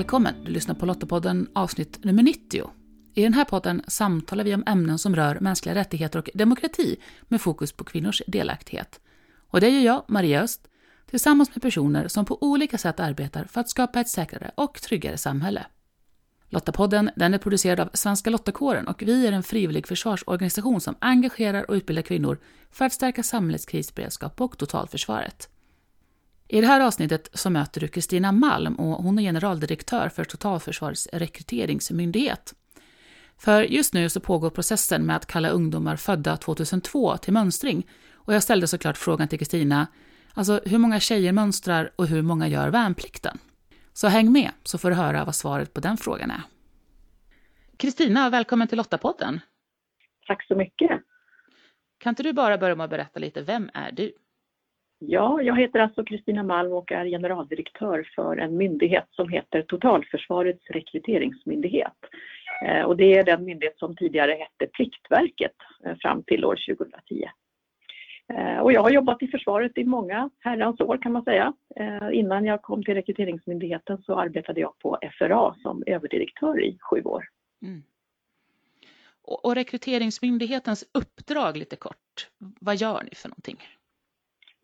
Välkommen! Du lyssnar på Lottapodden avsnitt nummer 90. I den här podden samtalar vi om ämnen som rör mänskliga rättigheter och demokrati med fokus på kvinnors delaktighet. Och det gör jag, Maria Öst, tillsammans med personer som på olika sätt arbetar för att skapa ett säkrare och tryggare samhälle. Lottapodden den är producerad av Svenska Lottakåren och vi är en frivillig försvarsorganisation som engagerar och utbildar kvinnor för att stärka samhällets krisberedskap och totalförsvaret. I det här avsnittet så möter du Kristina Malm och hon är generaldirektör för Totalförsvarets rekryteringsmyndighet. För just nu så pågår processen med att kalla ungdomar födda 2002 till mönstring och jag ställde såklart frågan till Kristina, alltså hur många tjejer mönstrar och hur många gör värnplikten? Så häng med så får du höra vad svaret på den frågan är. Kristina, välkommen till Lottapodden. Tack så mycket. Kan inte du bara börja med att berätta lite, vem är du? Ja, jag heter alltså Kristina Malm och är generaldirektör för en myndighet som heter Totalförsvarets rekryteringsmyndighet. Eh, och det är den myndighet som tidigare hette Pliktverket eh, fram till år 2010. Eh, och jag har jobbat i försvaret i många herrans år kan man säga. Innan jag kom till Rekryteringsmyndigheten så arbetade jag på FRA som överdirektör i sju år. Mm. Och Rekryteringsmyndighetens uppdrag lite kort, vad gör ni för någonting?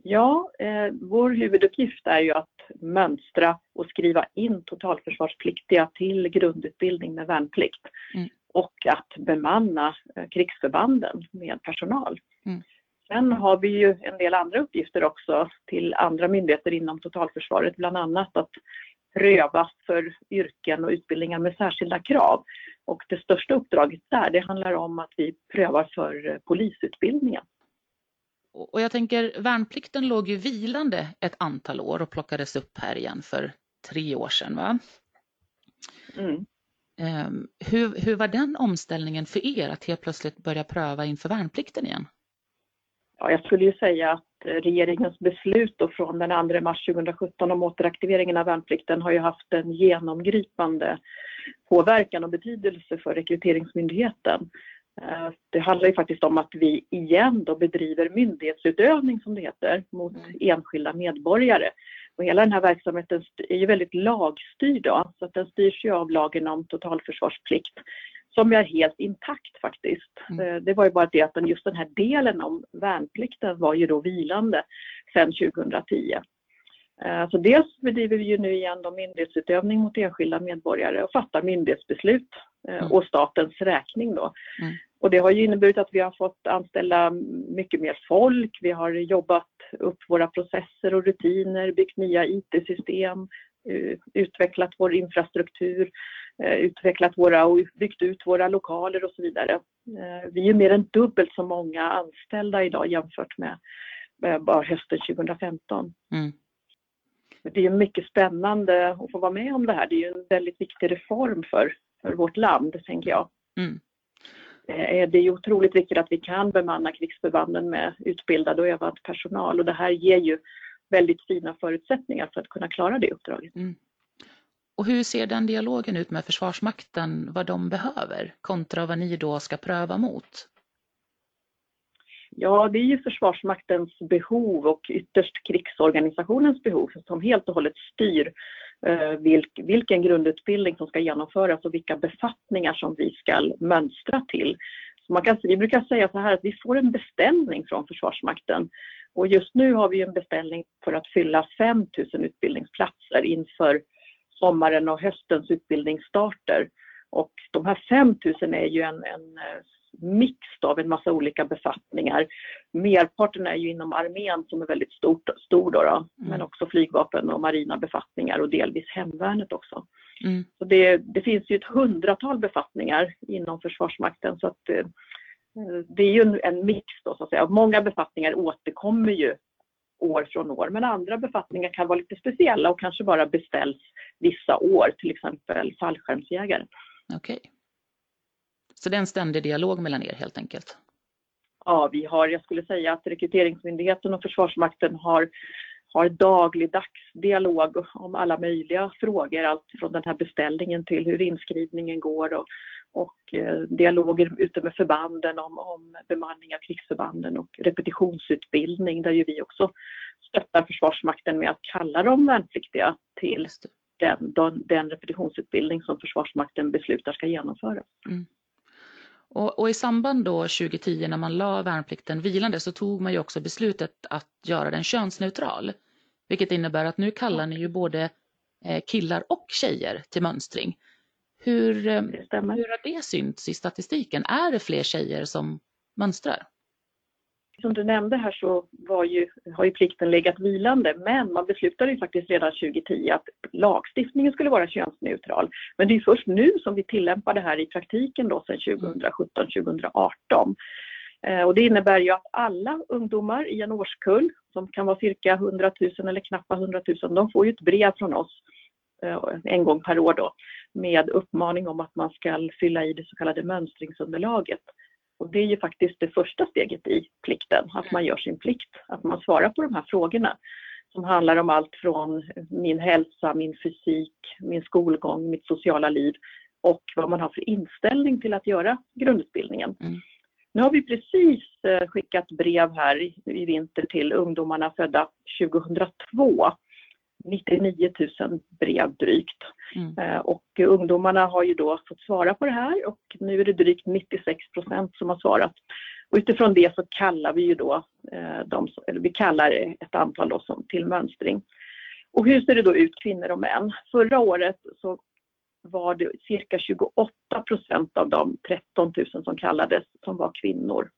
Ja, eh, vår huvuduppgift är ju att mönstra och skriva in totalförsvarspliktiga till grundutbildning med värnplikt mm. och att bemanna eh, krigsförbanden med personal. Mm. Sen har vi ju en del andra uppgifter också till andra myndigheter inom totalförsvaret, bland annat att pröva för yrken och utbildningar med särskilda krav. Och det största uppdraget där, det handlar om att vi prövar för eh, polisutbildningen. Och jag tänker, värnplikten låg ju vilande ett antal år och plockades upp här igen för tre år sedan. Va? Mm. Um, hur, hur var den omställningen för er att helt plötsligt börja pröva inför värnplikten igen? Ja, jag skulle ju säga att regeringens beslut från den 2 mars 2017 om återaktiveringen av värnplikten har ju haft en genomgripande påverkan och betydelse för Rekryteringsmyndigheten. Eh, det handlar ju faktiskt om att vi igen då bedriver myndighetsutövning som det heter mot mm. enskilda medborgare. Och hela den här verksamheten är ju väldigt lagstyrd då, så att den styrs ju av lagen om totalförsvarsplikt som är helt intakt faktiskt. Mm. Eh, det var ju bara det att just den här delen om värnplikten var ju då vilande sedan 2010. Eh, så dels bedriver vi ju nu igen då myndighetsutövning mot enskilda medborgare och fattar myndighetsbeslut mm. och statens räkning då. Mm. Och det har ju inneburit att vi har fått anställa mycket mer folk. Vi har jobbat upp våra processer och rutiner, byggt nya IT-system, eh, utvecklat vår infrastruktur, eh, utvecklat våra och byggt ut våra lokaler och så vidare. Eh, vi är mer än dubbelt så många anställda idag jämfört med bara hösten 2015. Mm. Det är mycket spännande att få vara med om det här. Det är en väldigt viktig reform för, för vårt land, tänker jag. Mm. Eh, det är otroligt viktigt att vi kan bemanna krigsförbanden med utbildad och övad personal och det här ger ju väldigt fina förutsättningar för att kunna klara det uppdraget. Mm. Och hur ser den dialogen ut med Försvarsmakten, vad de behöver kontra vad ni då ska pröva mot? Ja, det är ju Försvarsmaktens behov och ytterst krigsorganisationens behov som helt och hållet styr eh, vilken grundutbildning som ska genomföras och vilka befattningar som vi ska mönstra till. Så man kan, vi brukar säga så här att vi får en beställning från Försvarsmakten och just nu har vi en beställning för att fylla 5 000 utbildningsplatser inför sommaren och höstens utbildningsstarter. Och de här 5 000 är ju en, en eh, mix av en massa olika befattningar. Merparten är ju inom armén som är väldigt stort, stor då, då mm. men också flygvapen och marina befattningar och delvis hemvärnet också. Mm. Så det, det, finns ju ett hundratal befattningar inom Försvarsmakten så att eh, det är ju en, en mix då så att säga. Många befattningar återkommer ju år från år men andra befattningar kan vara lite speciella och kanske bara beställs vissa år, till exempel fallskärmsjägare. Okej. Okay. Så det är en ständig dialog mellan er helt enkelt? Ja, vi har, jag skulle säga att Rekryteringsmyndigheten och Försvarsmakten har, har dagligdags dialog om alla möjliga frågor, allt från den här beställningen till hur inskrivningen går och, och eh, dialoger ute med förbanden om, om bemanning av krigsförbanden och repetitionsutbildning där ju vi också stöttar Försvarsmakten med att kalla de värnpliktiga till den, den, den repetitionsutbildning som Försvarsmakten beslutar ska genomföras. Mm. Och, och, i samband då 2010 när man la värnplikten vilande så tog man ju också beslutet att göra den könsneutral. Vilket innebär att nu kallar ni ju både eh, killar och tjejer till mönstring. Hur, eh, hur har det synts i statistiken? Är det fler tjejer som mönstrar? Som du nämnde här så ju, har ju plikten legat vilande men man beslutade ju faktiskt redan 2010 att lagstiftningen skulle vara könsneutral. Men det är först nu som vi tillämpar det här i praktiken då sedan 2017-2018. Eh, och det innebär ju att alla ungdomar i en årskull, som kan vara cirka 100 000 eller knappt 100 000, de får ju ett brev från oss eh, en gång per år då med uppmaning om att man ska fylla i det så kallade mönstringsunderlaget. Och det är ju faktiskt det första steget i plikten, att man gör sin plikt, att man svarar på de här frågorna som handlar om allt från min hälsa, min fysik, min skolgång, mitt sociala liv och vad man har för inställning till att göra grundutbildningen. Mm. Nu har vi precis eh, skickat brev här i vinter till ungdomarna födda 2002 99 000 brev drygt. Mm. Eh, och ungdomarna har ju då fått svara på det här och nu är det drygt 96 procent som har svarat. Och utifrån det så kallar vi ju då eh, de, eller vi kallar ett antal då som till mönstring. Och hur ser det då ut kvinnor och män? Förra året så var det cirka 28 procent av de 13 000 som kallades som var kvinnor.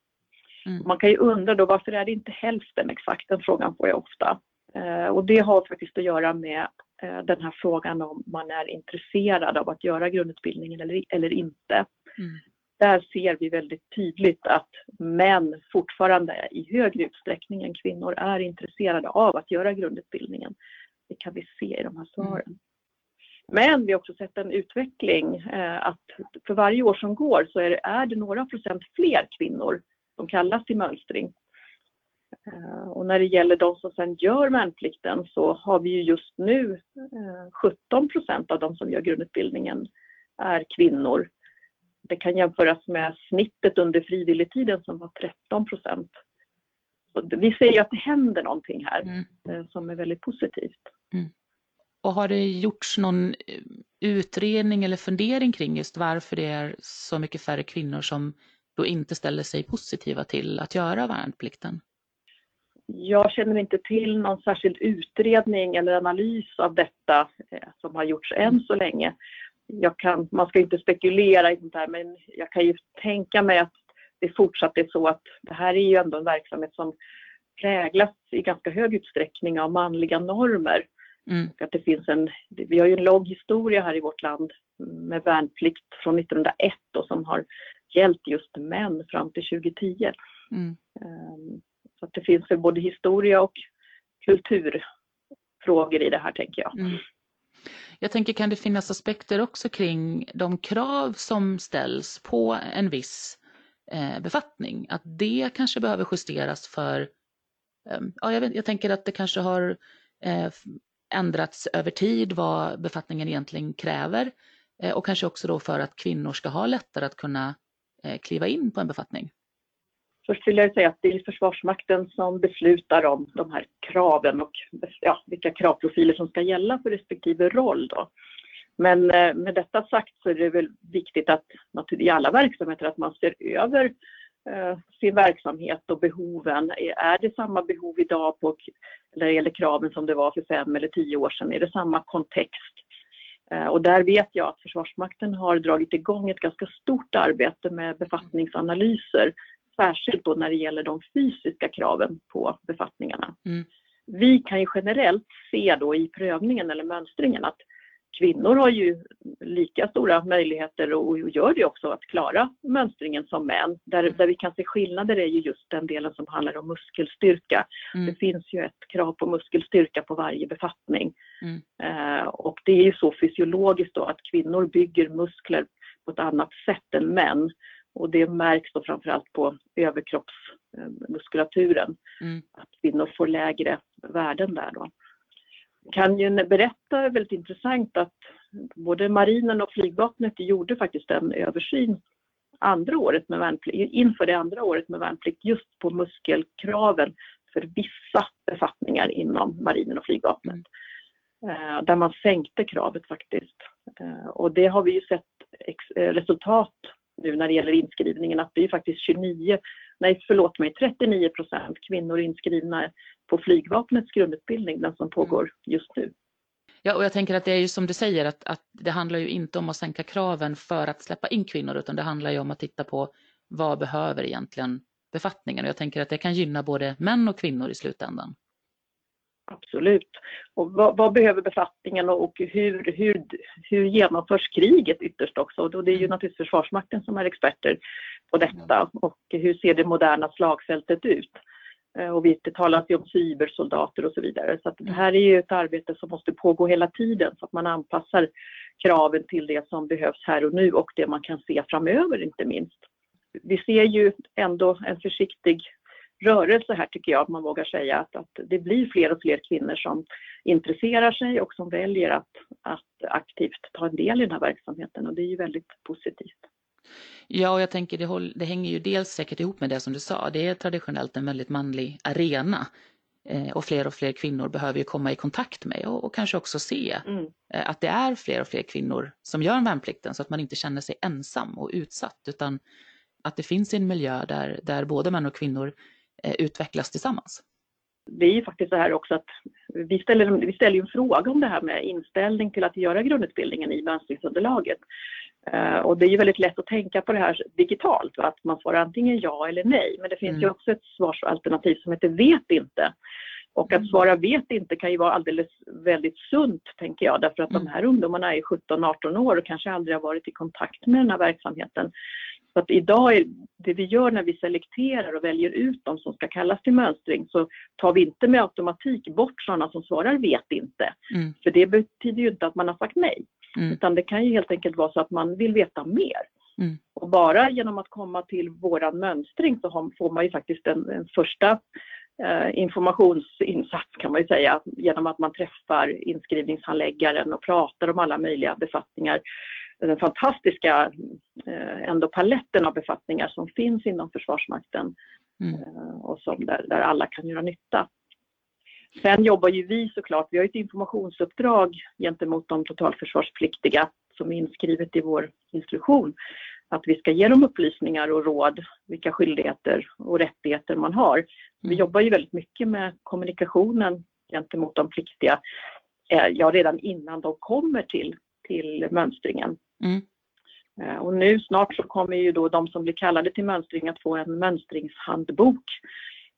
Mm. Man kan ju undra då varför är det inte hälften exakt? Den frågan får jag ofta. Eh, och det har faktiskt att göra med eh, den här frågan om man är intresserad av att göra grundutbildningen eller, eller inte. Mm. Där ser vi väldigt tydligt att män fortfarande i högre utsträckning än kvinnor är intresserade av att göra grundutbildningen. Det kan vi se i de här svaren. Mm. Men vi har också sett en utveckling eh, att för varje år som går så är det, är det några procent fler kvinnor som kallas till mönstring och när det gäller de som sedan gör värnplikten så har vi ju just nu 17 eh, procent av de som gör grundutbildningen är kvinnor. Det kan jämföras med snittet under frivilligtiden som var 13 procent. Vi ser ju att det händer någonting här mm. Eh, som är väldigt positivt. Mm. Och har det gjorts någon utredning eller fundering kring just varför det är så mycket färre kvinnor som då inte ställer sig positiva till att göra värnplikten? Jag känner inte till någon särskild utredning eller analys av detta eh, som har gjorts än så länge. Kan, man ska inte spekulera i sånt här men jag kan ju tänka mig att det fortsatt är så att det här är ju ändå en verksamhet som präglas i ganska hög utsträckning av manliga normer. Mm. Att det finns en, vi har ju en lång historia här i vårt land med värnplikt från 1901 och som har gällt just män fram till 2010. Mm. Um, så att det finns väl både historia och kulturfrågor i det här tänker jag. Mm. Jag tänker kan det finnas aspekter också kring de krav som ställs på en viss eh, befattning? Att det kanske behöver justeras för, eh, ja jag, vet, jag tänker att det kanske har eh, ändrats över tid vad befattningen egentligen kräver eh, och kanske också då för att kvinnor ska ha lättare att kunna eh, kliva in på en befattning. Först vill jag säga att det är Försvarsmakten som beslutar om de här kraven och ja, vilka kravprofiler som ska gälla för respektive roll. Då. Men eh, med detta sagt så är det väl viktigt att i alla verksamheter att man ser över eh, sin verksamhet och behoven. Är det samma behov idag på, när det gäller kraven som det var för fem eller tio år sedan? Är det samma kontext? Eh, och där vet jag att Försvarsmakten har dragit igång ett ganska stort arbete med befattningsanalyser särskilt då när det gäller de fysiska kraven på befattningarna. Mm. Vi kan ju generellt se då i prövningen eller mönstringen att kvinnor har ju lika stora möjligheter och gör det också att klara mönstringen som män. Där, mm. där vi kan se skillnader är ju just den delen som handlar om muskelstyrka. Mm. Det finns ju ett krav på muskelstyrka på varje befattning. Mm. Eh, och det är ju så fysiologiskt då att kvinnor bygger muskler på ett annat sätt än män. Och det märks då framförallt på överkroppsmuskulaturen. Mm. Att kvinnor får lägre värden där då. Jag kan ju berätta väldigt intressant att både marinen och flygvapnet gjorde faktiskt en översyn andra året med värnplikt, inför det andra året med värnplikt just på muskelkraven för vissa befattningar inom marinen och flygvapnet. Mm. eh, där man sänkte kravet faktiskt. Eh, och det har vi ju sett resultat nu när det gäller inskrivningen att det är faktiskt 29, nej förlåt mig, 39 procent kvinnor inskrivna på flygvapnets grundutbildning, den som pågår just nu. Ja, och jag tänker att det är ju som du säger att, att det handlar ju inte om att sänka kraven för att släppa in kvinnor utan det handlar ju om att titta på vad behöver egentligen befattningen och jag tänker att det kan gynna både män och kvinnor i slutändan. Absolut. Och vad, vad, behöver befattningen och hur, hur, hur genomförs kriget ytterst också? Och det är ju mm. naturligtvis Försvarsmakten som är experter på detta och hur ser det moderna slagfältet ut? Eh, och vi talar ju om cybersoldater och så vidare. Så det här är ju ett arbete som måste pågå hela tiden så att man anpassar kraven till det som behövs här och nu och det man kan se framöver inte minst. Vi ser ju ändå en försiktig rörelse här tycker jag att man vågar säga att, att det blir fler och fler kvinnor som intresserar sig och som väljer att, att aktivt ta en del i den här verksamheten och det är ju väldigt positivt. Ja, och jag tänker det, håll, det hänger ju dels säkert ihop med det som du sa. Det är traditionellt en väldigt manlig arena eh, och fler och fler kvinnor behöver ju komma i kontakt med och, och kanske också se mm. eh, att det är fler och fler kvinnor som gör värnplikten så att man inte känner sig ensam och utsatt utan att det finns en miljö där, där både män och kvinnor utvecklas tillsammans. Det är ju faktiskt så här också att vi ställer, vi ställer en fråga om det här med inställning till att göra grundutbildningen i mönstringsunderlaget. Eh, och det är ju väldigt lätt att tänka på det här digitalt, att man svarar antingen ja eller nej. Men det finns mm. ju också ett svarsalternativ som heter vet inte. Och att mm. svara vet inte kan ju vara alldeles väldigt sunt, tänker jag, därför att mm. de här ungdomarna är 17-18 år och kanske aldrig har varit i kontakt med den här verksamheten. Så att idag, är det vi gör när vi selekterar och väljer ut de som ska kallas till mönstring, så tar vi inte med automatik bort sådana som svarar vet inte. Mm. För det betyder ju inte att man har sagt nej. Mm. Utan det kan ju helt enkelt vara så att man vill veta mer. Mm. Och bara genom att komma till våran mönstring så får man ju faktiskt en, en första informationsinsats kan man ju säga genom att man träffar inskrivningshandläggaren och pratar om alla möjliga befattningar. Den fantastiska eh, ändå paletten av befattningar som finns inom Försvarsmakten mm. eh, och som där, där alla kan göra nytta. Sen jobbar ju vi såklart, vi har ett informationsuppdrag gentemot de totalförsvarspliktiga som är inskrivet i vår instruktion. Att vi ska ge dem upplysningar och råd, vilka skyldigheter och rättigheter man har. Vi mm. jobbar ju väldigt mycket med kommunikationen gentemot de pliktiga, eh, ja redan innan de kommer till, till mönstringen. Mm. Eh, och nu snart så kommer ju då de som blir kallade till mönstring att få en mönstringshandbok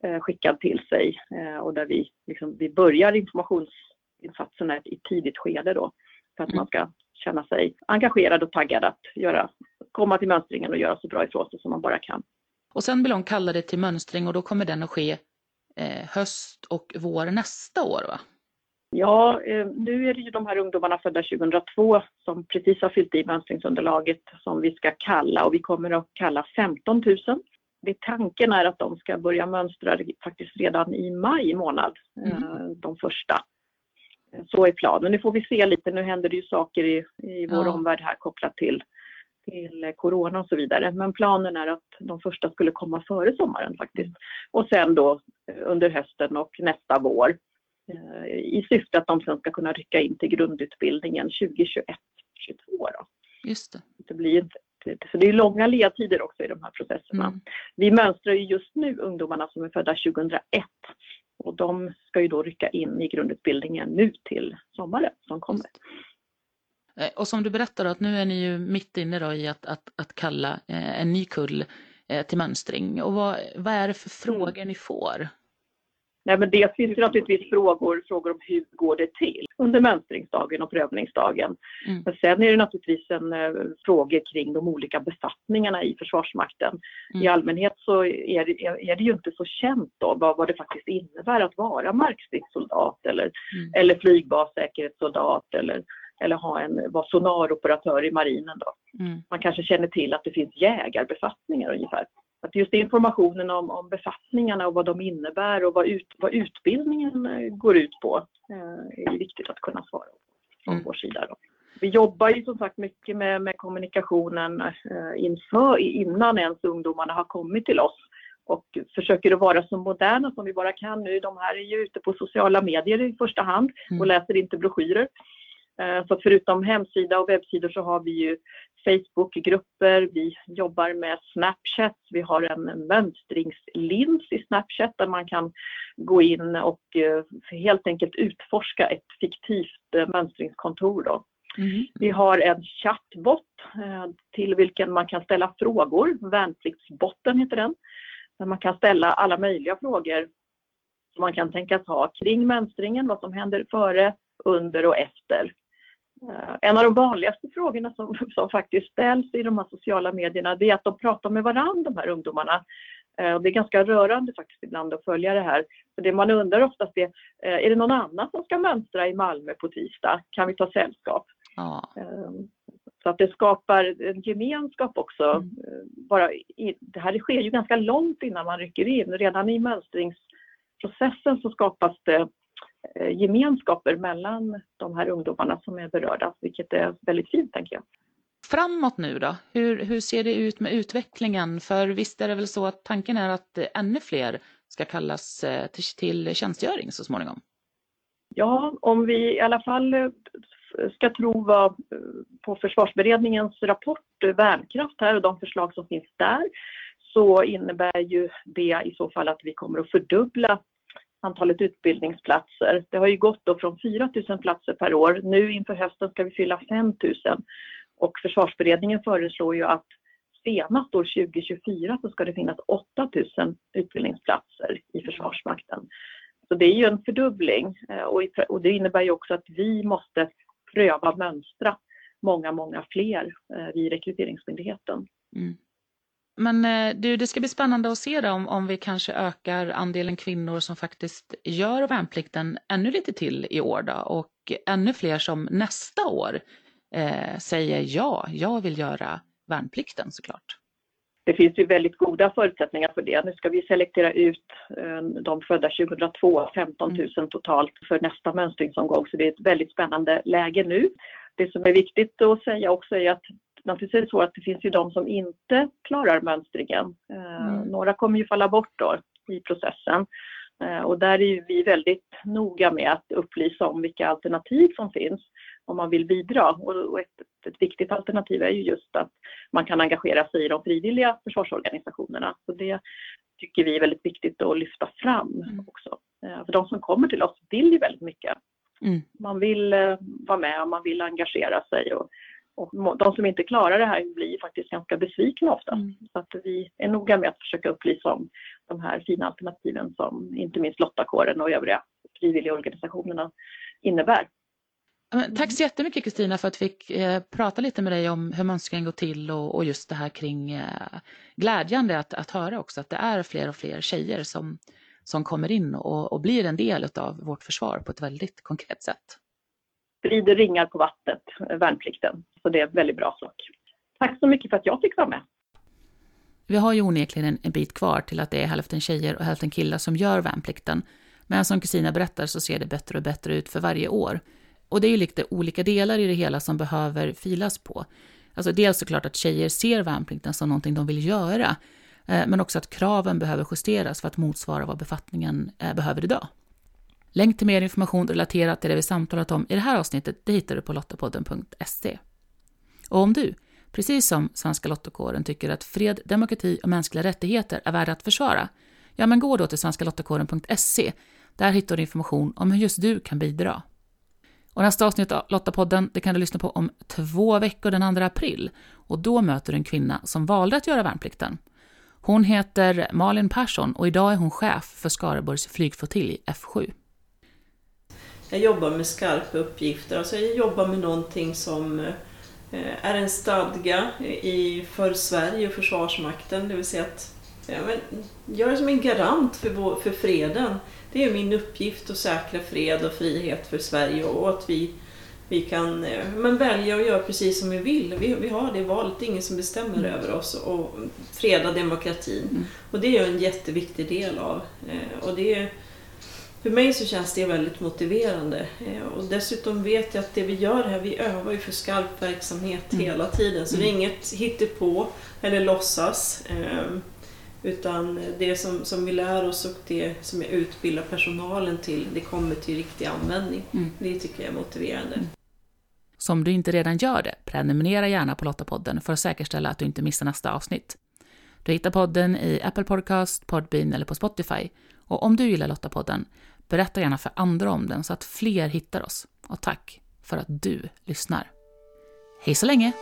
Eh, skickad till sig och där vi, liksom, vi börjar informationsinsatserna i ett tidigt skede då för att mm. man ska känna sig engagerad och taggad att göra, komma till mönstringen och göra så bra ifrån sig som man bara kan. Och sen blir de kallade till mönstring och då kommer den att ske eh, höst och vår nästa år va? Ja, eh, nu är det ju de här ungdomarna födda 2002 som precis har fyllt i mönstringsunderlaget som vi ska kalla och vi kommer att kalla 15 000 det, tanken är att de ska börja mönstra faktiskt redan i maj månad, mm. Eh, de första. Så är planen. Nu får vi se lite, nu händer det ju saker i, i vår ja. omvärld här kopplat till, till Corona och så vidare. Men planen är att de första skulle komma före sommaren faktiskt. Och sen då under hösten och nästa vår eh, i syfte att de sen ska kunna rycka in till grundutbildningen 2021 2022 Då. Just det. Det blir inte så det är långa ledtider också i de här processerna. Mm. Vi mönstrar ju just nu ungdomarna som är födda 2001 och de ska ju då rycka in i grundutbildningen nu till sommaren som kommer. Eh, och som du berättade att nu är ni ju mitt inne i att, att, att kalla eh, en ny kull eh, till mönstring. Och vad, vad är det för frågor mm. ni får? Nej, men dels finns det naturligtvis frågor, frågor om hur går det till under mönstringsdagen och prövningsdagen. Mm. Men sen är det naturligtvis en, uh, frågor kring de olika befattningarna i Försvarsmakten. Mm. I allmänhet så är det, är det ju inte så känt då vad, vad det faktiskt innebär att vara markstridssoldat eller, mm. eller flygbassäkerhetssoldat eller, eller ha en, vara sonaroperatör i marinen. Då. Mm. Man kanske känner till att det finns jägarbefattningar ungefär. Att just informationen om, om befattningarna och vad de innebär och vad, ut, vad utbildningen eh, går ut på eh, är viktigt att kunna svara på mm. vår sida. Då. Vi jobbar ju som sagt mycket med, med kommunikationen eh, inför, innan ens ungdomarna har kommit till oss och försöker att vara så moderna som vi bara kan nu. De här är ju ute på sociala medier i första hand och Mm. läser inte broschyrer. Eh, Så förutom hemsida och webbsidor så har vi ju Facebookgrupper, vi jobbar med Snapchat, vi har en mönstringslins i Snapchat där man kan gå in och eh, helt enkelt utforska ett fiktivt eh, mönstringskontor. Då. Mm. Vi har en chattbot eh, till vilken man kan ställa frågor. Värnpliktsbotten heter den. Där man kan ställa alla möjliga frågor som man kan tänkas ha kring mönstringen, vad som händer före, under och efter. Eh, En av de vanligaste frågorna som, som faktiskt ställs i de här sociala medierna det är att de pratar med varandra, de här ungdomarna. Eh, och Det är ganska rörande faktiskt ibland att följa det här. För det man undrar oftast är, eh, är det någon annan som ska mönstra i Malmö på tisdag? Kan vi ta sällskap? Ja. Eh, Så att det skapar en gemenskap också. Mm. Bara i, det här sker ju ganska långt innan man rycker in. Redan i mönstringsprocessen så skapas det gemenskaper mellan de här ungdomarna som är berörda, vilket är väldigt fint tänker jag. Framåt nu då? Hur, hur ser det ut med utvecklingen? För visst är det väl så att tanken är att eh, ännu fler ska kallas eh, till, till tjänstgöring så småningom? Ja, om vi i alla fall eh, ska tro vad, eh, på försvarsberedningens rapport eh, Värnkraft här och de förslag som finns där så innebär ju det i så fall att vi kommer att fördubbla antalet utbildningsplatser. Det har ju gått då från 4 000 platser per år. Nu inför hösten ska vi fylla 5 000 och försvarsberedningen föreslår ju att senast år 2024 så ska det finnas 8 000 utbildningsplatser i Försvarsmakten. Så det är ju en fördubbling eh, och, det innebär ju också att vi måste pröva mönstra många, många fler eh, vid Rekryteringsmyndigheten. Mm. Men eh, du, det ska bli spännande att se då om, om vi kanske ökar andelen kvinnor som faktiskt gör värnplikten ännu lite till i år då och ännu fler som nästa år eh, säger ja, jag vill göra värnplikten såklart. Det finns ju väldigt goda förutsättningar för det. Nu ska vi selektera ut eh, de födda 2002, 15 000 totalt för nästa mönstringsomgång så det är ett väldigt spännande läge nu. Det som är viktigt att säga också är att naturligtvis är det så att det finns ju de som inte klarar mönstringen. Eh, Mm. Några kommer ju falla bort då i processen. Eh, Och där är ju vi väldigt noga med att upplysa om vilka alternativ som finns om man vill bidra. Och ett, ett viktigt alternativ är ju just att man kan engagera sig i de frivilliga försvarsorganisationerna. Så det tycker vi är väldigt viktigt att lyfta fram Mm. också. Eh, För de som kommer till oss vill ju väldigt mycket. Mm. Man vill vara med och man vill engagera sig. Och, och de som inte klarar det här blir faktiskt ganska besvikna ofta. Mm. Så att vi är noga med att försöka upplysa om de här fina alternativen som inte minst Lottakåren och övriga frivilliga organisationerna innebär. Tack så jättemycket Kristina för att vi fick eh, prata lite med dig om hur mönstringen går till och, och just det här kring eh, glädjande att, att höra också att det är fler och fler tjejer som, som kommer in och, och blir en del av vårt försvar på ett väldigt konkret sätt. Sprider ringar på vattnet, eh, värnplikten. Så det är en väldigt bra sak. Tack så mycket för att jag fick vara med. Vi har ju onekligen en, bit kvar till att det är hälften tjejer och hälften killar som gör värnplikten. Men som Kristina berättar så ser det bättre och bättre ut för varje år. Och det är ju lite olika delar i det hela som behöver filas på. Alltså dels såklart att tjejer ser värnplikten som någonting de vill göra, eh, men också att kraven behöver justeras för att motsvara vad befattningen eh, behöver idag. Länk till mer information relaterat till det vi samtalat om i det här avsnittet det hittar du på lottapodden.se. Och om du, precis som Svenska Lottakåren, tycker att fred, demokrati och mänskliga rättigheter är värda att försvara, ja men gå då till svenskalottakåren.se. Där hittar du information om hur just du kan bidra. Och nästa avsnitt av Lottapodden det kan du lyssna på om två veckor den 2 april. Och då möter du en kvinna som valde att göra värnplikten. Hon heter Malin Persson och idag är hon chef för Skaraborgs flygflottilj F7. Jag jobbar med skarpa uppgifter, alltså jag jobbar med någonting som eh, är en stadga i, för Sverige och Försvarsmakten, det vill säga att jag är som en garant för, för freden. Det är min uppgift att säkra fred och frihet för Sverige och att vi, vi kan eh, men välja att göra precis som vi vill. Vi, vi har det valet, det är ingen som bestämmer över oss och freda demokratin. Mm. Och det är en jätteviktig del av. eh, Och det är, för mig så känns det väldigt motiverande. Eh, Och dessutom vet jag att det vi gör här, vi övar ju för skarp verksamhet Mm. hela tiden. Så det är inget hittepå eller låtsas. Eh, Utan det som, som vi lär oss och det som jag utbildar personalen till, det kommer till riktig användning. Mm. Det tycker jag är motiverande. Så om du inte redan gör det, prenumerera gärna på Lottapodden för att säkerställa att du inte missar nästa avsnitt. Du hittar podden i Apple Podcast, Podbean eller på Spotify. Och om du gillar Lottapodden, berätta gärna för andra om den så att fler hittar oss. Och tack för att du lyssnar. Hej så länge!